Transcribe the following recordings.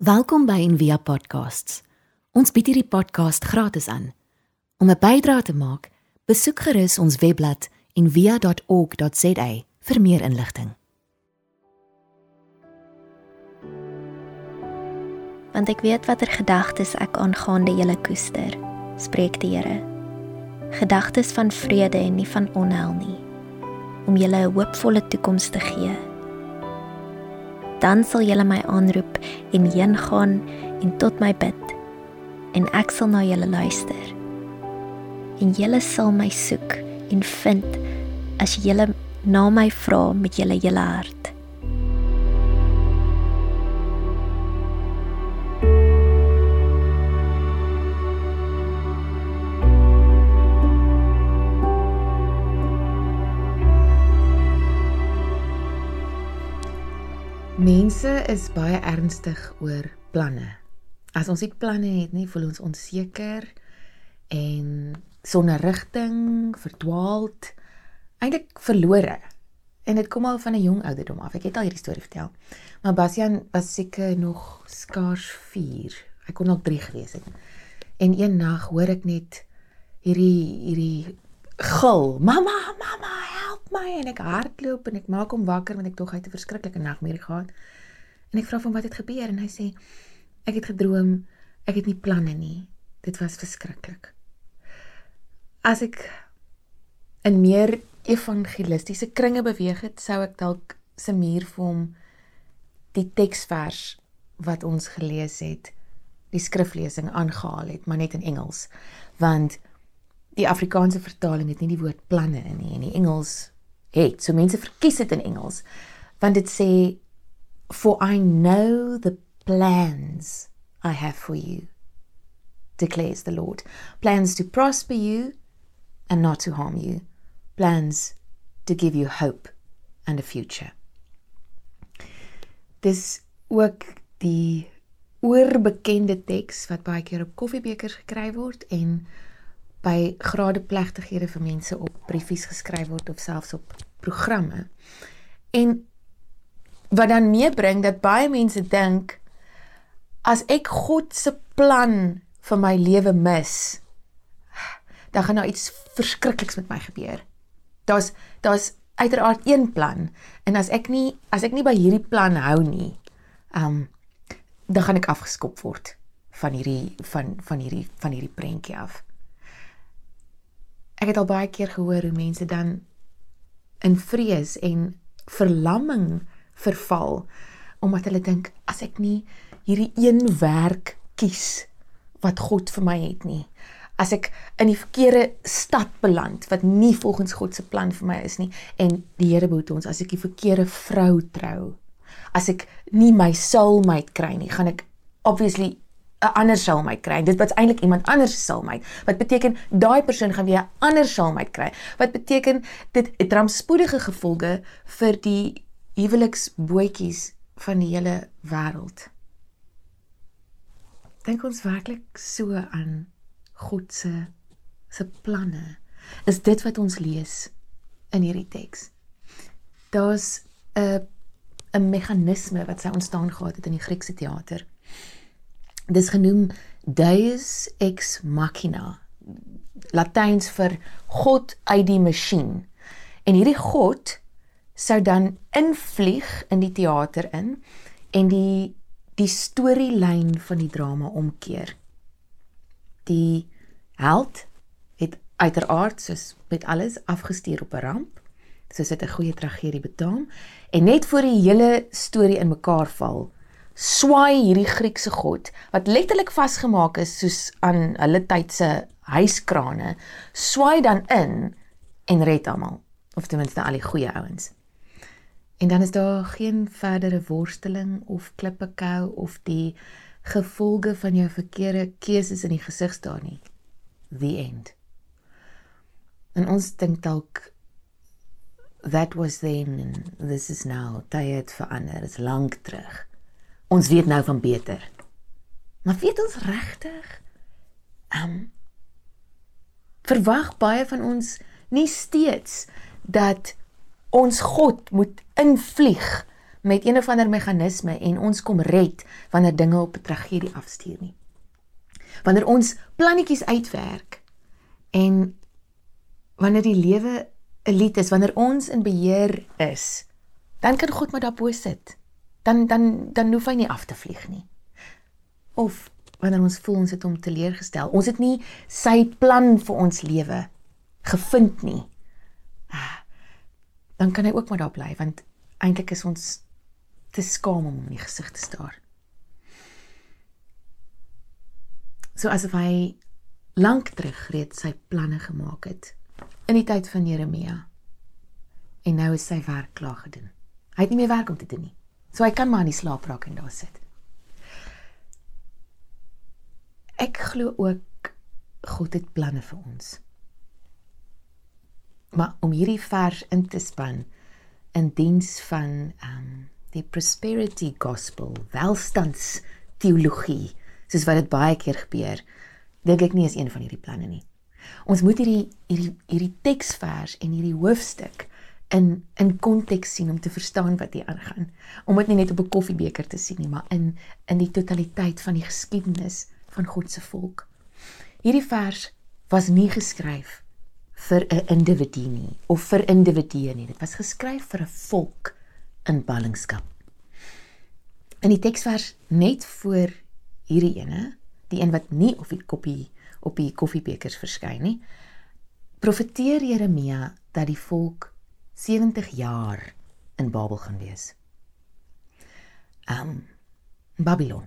Welkom by Envia Podcasts. Ons bied hierdie podcast gratis aan. Om 'n bydrae te maak, besoek gerus ons webblad en via.org.za vir meer inligting. want ek weet watter gedagtes ek aangaande julle koester, spreek die Here. Gedagtes van vrede en nie van onheil nie, om julle 'n hoopvolle toekoms te gee. Dan sal julle my aanroep en heen gaan en tot my bid en ek sal na julle luister. En julle sal my soek en vind as julle na my vra met julle hele hart. Mense is baie ernstig oor planne. As ons nie planne het nie, voel ons onseker en sonder rigting, verdwaald, eintlik verlore. En dit kom al van 'n jong ouderdom af. Ek het al hierdie storie vertel. Maar Bastian was seker nog skaars 4. Hy kon nog 3 gewees het. En een nag hoor ek net hierdie hierdie gil, "Mamma, mamma, help my!" En ek hardloop en ek maak hom wakker want ek tog hy het 'n verskriklike nagmerrie gehad. En ek vra hom wat het gebeur en hy sê, "Ek het gedroom, ek het nie planne nie. Dit was verskriklik." As ek in meer evangelistiese kringe beweeg het, sou ek dalk se muur vir hom die teksvers wat ons gelees het, die skriflesing aangehaal het, maar net in Engels, want die Afrikaanse vertaling het nie die woord planne in nie en die Engels het. So mense verkies dit in Engels want dit sê for I know the plans I have for you declares the Lord. Plans to prosper you and not to harm you. Plans to give you hope and a future. Dis ook die oorbekende teks wat baie keer op koffiebekers gekry word en by gradeplegtighede vir mense op briefies geskryf word of selfs op programme. En wat dan meebring dat baie mense dink as ek God se plan vir my lewe mis, dan gaan daar nou iets verskrikliks met my gebeur. Daar's daar's uiteraard een plan en as ek nie as ek nie by hierdie plan hou nie, um dan gaan ek afgeskop word van hierdie van van hierdie van hierdie prentjie af. Ek het al baie keer gehoor hoe mense dan in vrees en verlamming verval omdat hulle dink as ek nie hierdie een werk kies wat God vir my het nie as ek in die verkeerde stad beland wat nie volgens God se plan vir my is nie en die Here behoed ons as ek die verkeerde vrou trou as ek nie my soulmate kry nie gaan ek obviously 'n ander soulmate kry. Dit wat eintlik iemand anders se soulmate. Wat beteken daai persoon gaan weer 'n ander soulmate kry. Wat beteken dit het rampspoedige gevolge vir die huweliksbootjies van die hele wêreld. Dink ons werklik so aan God se se planne? Is dit wat ons lees in hierdie teks? Daar's 'n 'n meganisme wat sy ontstaan gehad het in die Griekse teater dis genoem deus ex machina latyns vir god uit die masjien en hierdie god sou dan invlieg in die teater in en die die storielyn van die drama omkeer. Die held het uiteraard soos met alles afgestuur op 'n ramp soos dit 'n goeie tragedie betaam en net voor die hele storie in mekaar val swaai hierdie Griekse god wat letterlik vasgemaak is soos aan hulle tyd se huiskrane, swaai dan in en red almal, of ten minste al die goeie ouens. En dan is daar geen verdere worsteling of klippekou of die gevolge van jou verkeerde keuses in die gesig staan nie. The end. En ons dink dalk that was then and this is now. Tye het verander, is lank terug ons weet nou van beter. Maar weet ons regtig? Ehm um, verwag baie van ons nie steeds dat ons God moet invlieg met een of ander meganisme en ons kom red wanneer dinge op 'n tragedie afstuur nie. Wanneer ons plannetjies uitwerk en wanneer die lewe 'n lied is, wanneer ons in beheer is, dan kan God maar daarbo sit. Dan dan dan hoef hy nie af te vlieg nie. Of wanneer ons voel ons het hom teleurgestel. Ons het nie sy plan vir ons lewe gevind nie. Ah, dan kan hy ook maar daar bly want eintlik is ons te skaam om hom in die gesig te staar. So asof hy lank terug reeds sy planne gemaak het in die tyd van Jeremia. En nou is sy werk klaar gedoen. Hy het nie meer werk om te doen nie. So hy kan maar in die slaap raak en daar sit. Ek glo ook God het planne vir ons. Maar om hierdie vers in te span in diens van um die prosperity gospel, welstands teologie, soos wat dit baie keer gebeur, dink ek nie is een van hierdie planne nie. Ons moet hierdie hierdie hierdie teksvers en hierdie hoofstuk in in konteks sien om te verstaan wat hier aangaan. Om dit nie net op 'n koffiebeker te sien nie, maar in in die totaliteit van die geskiedenis van God se volk. Hierdie vers was nie geskryf vir 'n individu nie of vir individue nie. Dit was geskryf vir 'n volk in ballingskap. In die teksvers net voor hierdie ene, die een wat nie op die koppie op die koffiebekers verskyn nie, profeteer Jeremia dat die volk 70 jaar in Babel gaan wees. Um Babylon.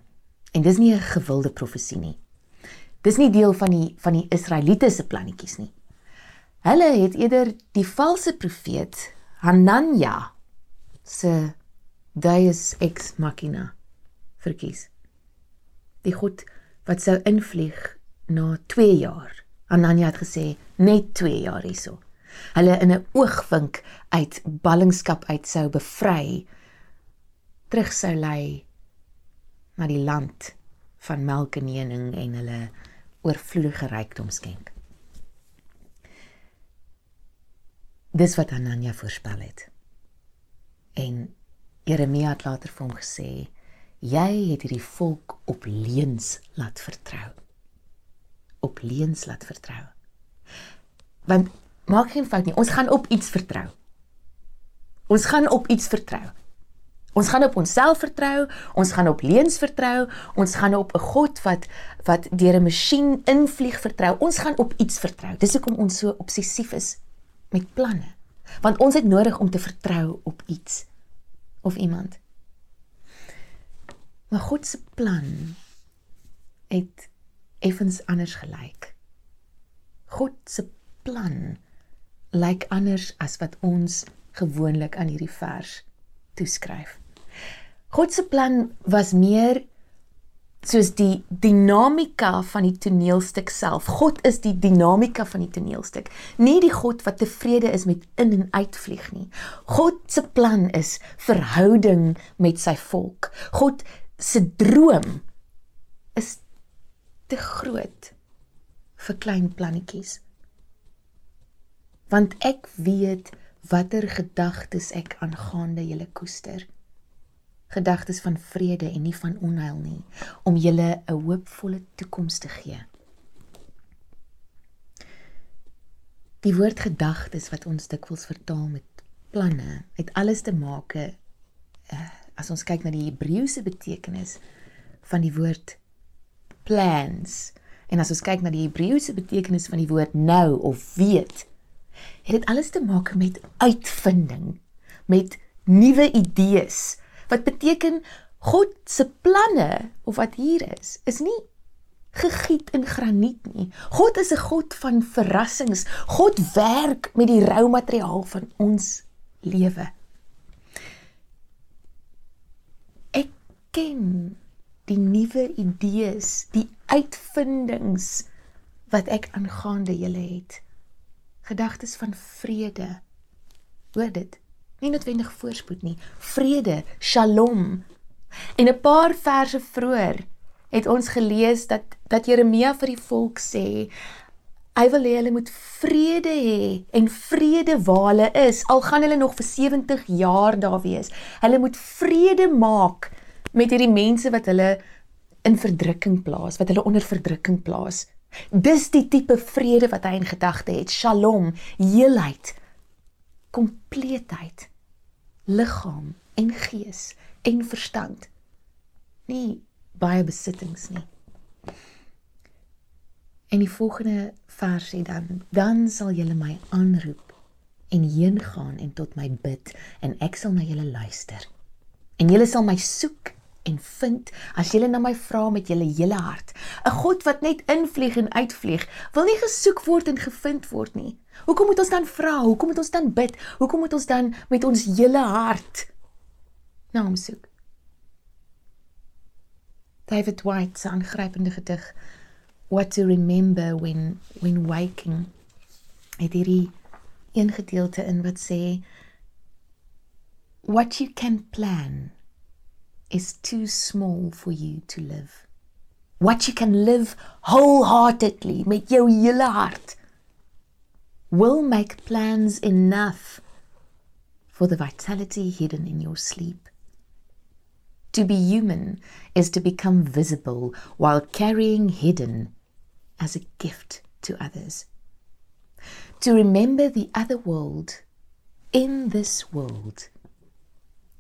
En dis nie 'n gewilde profesie nie. Dis nie deel van die van die Israeliete se plannetjies nie. Hulle het eerder die valse profeet Hanania se Deus ex machina verkies. Die God wat sou invlieg na 2 jaar. Hanania het gesê net 2 jaar hierso. Hulle in 'n oogwink uit ballingskap uit sou bevry terug sou lei na die land van melk en honing en hulle oorvloedige rykdom skenk. Dis wat Anania voorspel het. En Jeremia het later vir hom gesê: "Jy het hierdie volk op leuns laat vertrou. Op leuns laat vertrou. Want maak geen fout nie, ons gaan op iets vertrou. Ons gaan op iets vertrou. Ons gaan op onsself vertrou, ons gaan op leuns vertrou, ons gaan op 'n God wat wat deur 'n masjien invlieg vertrou. Ons gaan op iets vertrou. Dis hoekom ons so obsessief is met planne. Want ons het nodig om te vertrou op iets of iemand. Maar God se plan het effens anders gelyk. God se plan lyk anders as wat ons gewoonlik aan hierdie vers toeskryf. God se plan was meer soos die dinamika van die toneelstuk self. God is die dinamika van die toneelstuk, nie die God wat tevrede is met in en uitvlieg nie. God se plan is verhouding met sy volk. God se droom is te groot vir klein plannetjies. Want ek weet watter gedagtes ek aangaande julle koester gedagtes van vrede en nie van onheil nie om julle 'n hoopvolle toekoms te gee. Die woord gedagtes wat ons dikwels vertaal met planne, het alles te maak uh, as ons kyk na die Hebreëse betekenis van die woord plans en as ons kyk na die Hebreëse betekenis van die woord nou of weet, het dit alles te maak met uitvinding, met nuwe idees, wat beteken God se planne of wat hier is is nie gegiet in graniet nie. God is 'n God van verrassings. God werk met die rou materiaal van ons lewe. Ek ken die nuwe idees, die uitvindings wat ek aangaande julle het. Gedagtes van vrede. Hoor dit nie noodwendig voorspoed nie, vrede, shalom. En 'n paar verse vroeër het ons gelees dat dat Jeremia vir die volk sê Hy wil hê hulle moet vrede hê en vrede waar hulle is. Al gaan hulle nog vir 70 jaar daar wees. Hulle moet vrede maak met hierdie mense wat hulle in verdrukking plaas, wat hulle onder verdrukking plaas. Dis die tipe vrede wat hy in gedagte het. Shalom, heelheid, kompleetheid, liggaam en gees en verstand. Nie baie besittings nie. En die volgende vers sê dan: Dan sal julle my aanroep en heen gaan en tot my bid en ek sal na julle luister. En julle sal my soek en vind as jy na my vra met jou hele hart. 'n God wat net invlieg en uitvlieg, wil nie gesoek word en gevind word nie. Hoekom moet ons dan vra? Hoekom moet ons dan bid? Hoekom moet ons dan met ons hele hart na hom soek? David White se aangrypende gedig What to remember when when waking. Het hierdie een gedeelte in wat sê What you can plan is too small for you to live. What you can live wholeheartedly met jou hele hart will make plans enough for the vitality hidden in your sleep. To be human is to become visible while carrying hidden as a gift to others. To remember the other world in this world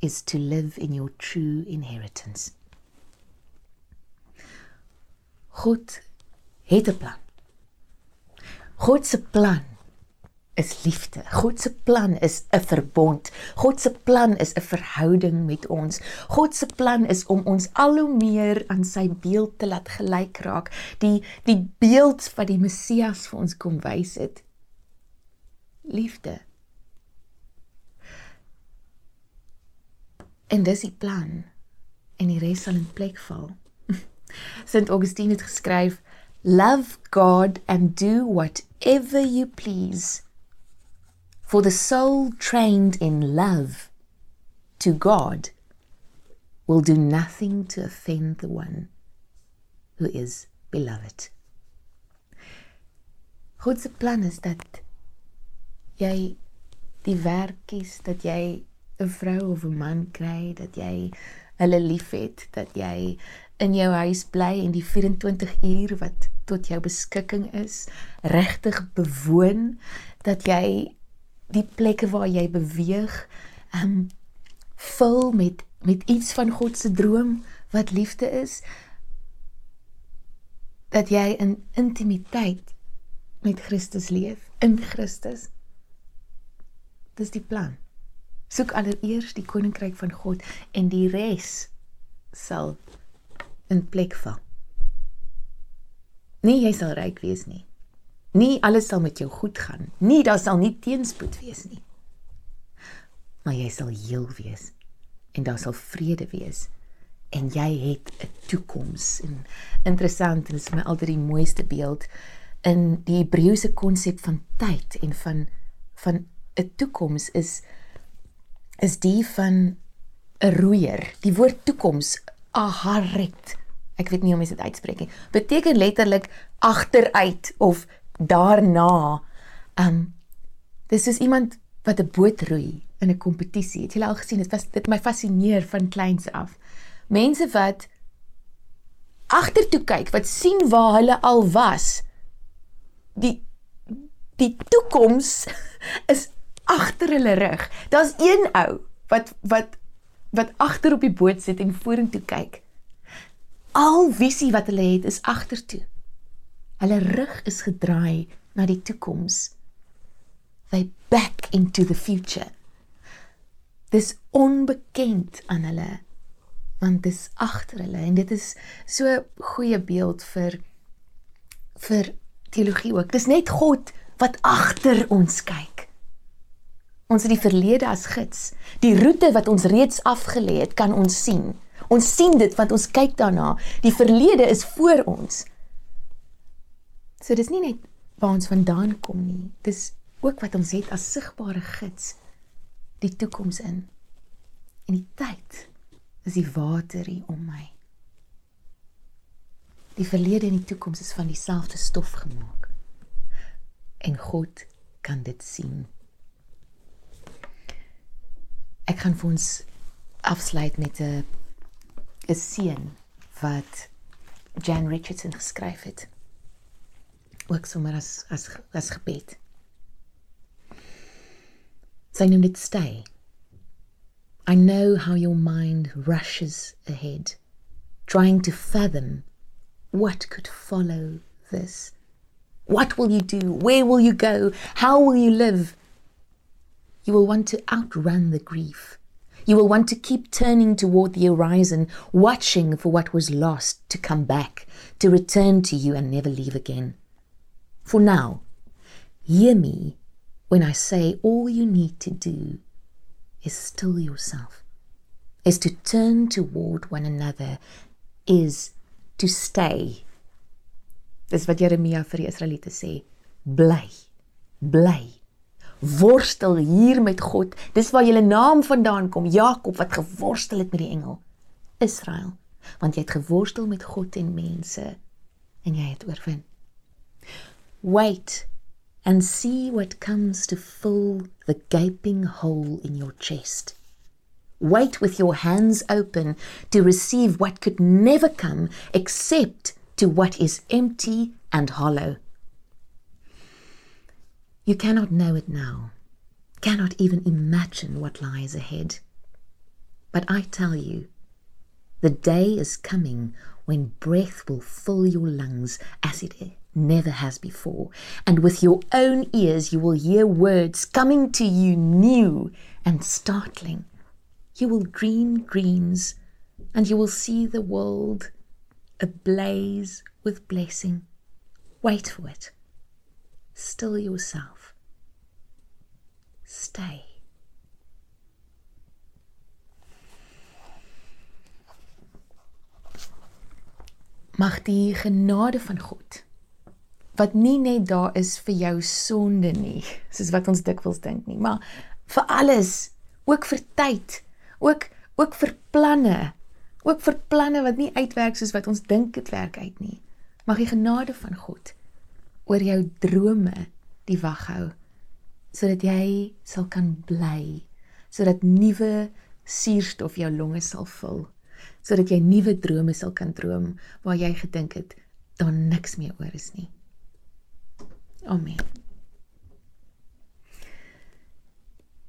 is to live in your true inheritance. God het 'n plan. God se plan is liefde. God se plan is 'n verbond. God se plan is 'n verhouding met ons. God se plan is om ons al hoe meer aan sy beeld te laat gelyk raak. Die die beeld wat die Messias vir ons kom wys het. Liefde. En dis die plan. En die res sal in plek val. St Augustine het geskryf: Love God and do whatever you please. For the soul trained in love to God will do nothing to offend the one who is beloved. God se plan is dat jy die werk kies dat jy 'n vrou of 'n man kry dat jy hulle liefhet dat jy in jou huis bly en die 24 uur wat tot jou beskikking is regtig bewoon dat jy die plekke waar jy beweeg um vul met met iets van God se droom wat liefde is dat jy in intimiteit met Christus leef in Christus. Dis die plan soek allereers die koninkryk van God en die res sal in plek val. Nie jy sal ryk wees nie. Nie alles sal met jou goed gaan. Nie daar sal nie teenspoed wees nie. Maar jy sal heel wees en daar sal vrede wees en jy het 'n toekoms. En interessant, dit is my altyd die mooiste beeld in die Hebreëse konsep van tyd en van van 'n toekoms is is die van 'n roeier. Die woord toekoms, aharet. Ek weet nie hoe mense dit uitspreek nie. Beteken letterlik agteruit of daarna. Um dis is iemand wat 'n boot roei in 'n kompetisie. Het jy al gesien? Dit was dit my fascineer van kleins af. Mense wat agtertoe kyk, wat sien waar hulle al was. Die die toekoms is agter hulle rug. Daar's een ou wat wat wat agter op die boot sit en vorentoe kyk. Al visie wat hulle het is agtertoe. Hulle rug is gedraai na die toekoms. They back into the future. Dis onbekend aan hulle want dis agter hulle en dit is so goeie beeld vir vir teologie ook. Dis net God wat agter ons kyk. Ons het die verlede as gids. Die roete wat ons reeds afgelê het, kan ons sien. Ons sien dit want ons kyk daarna. Die verlede is voor ons. So dis nie net waar ons vandaan kom nie. Dis ook wat ons het as sigbare gids die toekoms in. En die tyd is die water hier om my. Die verlede en die toekoms is van dieselfde stof gemaak. en God kan dit sien. Ek gaan vir ons afsluit met 'n 'n seën wat Jan Richardson geskryf het. Ook sommer as as as gebed. Sy noem dit stay. I know how your mind rushes ahead, trying to fathom what could follow this. What will you do? Where will you go? How will you live? You will want to outrun the grief. You will want to keep turning toward the horizon, watching for what was lost to come back, to return to you and never leave again. For now, hear me when I say all you need to do is still yourself, is to turn toward one another, is to stay. Dis wat Jeremia vir die Israeliete sê. Bly. Bly. Worstel hier met God. Dis waar julle naam vandaan kom, Jakob wat geworstel het met die engel. Israel, want jy het geworstel met God en mense en jy het oorwin. Wait and see what comes to fill the gaping hole in your chest. Wait with your hands open to receive what could never come except to what is empty and hollow. You cannot know it now, cannot even imagine what lies ahead. But I tell you, the day is coming when breath will fill your lungs as it never has before, and with your own ears you will hear words coming to you new and startling. You will dream dreams, and you will see the world ablaze with blessing. Wait for it. Still yourself. Stay. Mag die genade van God wat nie net daar is vir jou sonde nie, soos wat ons dikwels dink nie, maar vir alles, ook vir tyd, ook ook vir planne, ook vir planne wat nie uitwerk soos wat ons dink dit werk uit nie. Mag die genade van God oor jou drome die wag hou sodat jy sal kan bly, sodat nuwe suurstof jou longe sal vul, sodat jy nuwe drome sal kan droom waar jy gedink het daar niks meer oor is nie. Amen.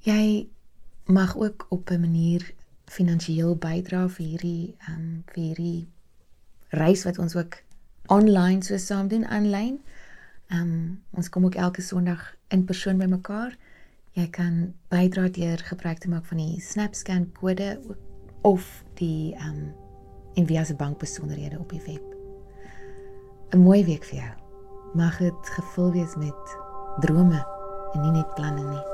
Jy mag ook op 'n manier finansiëel bydra vir hierdie um, vir hierdie reis wat ons ook online so saam doen aanlyn. Ehm um, ons kom ook elke Sondag in persoon by mekaar. Jy kan bydra deur gebruik te maak van die SnapScan kode of die ehm um, en via se bankbesonderhede op die web. 'n Mooi week vir jou mag dit gevul wees met drome en nie net planne nie.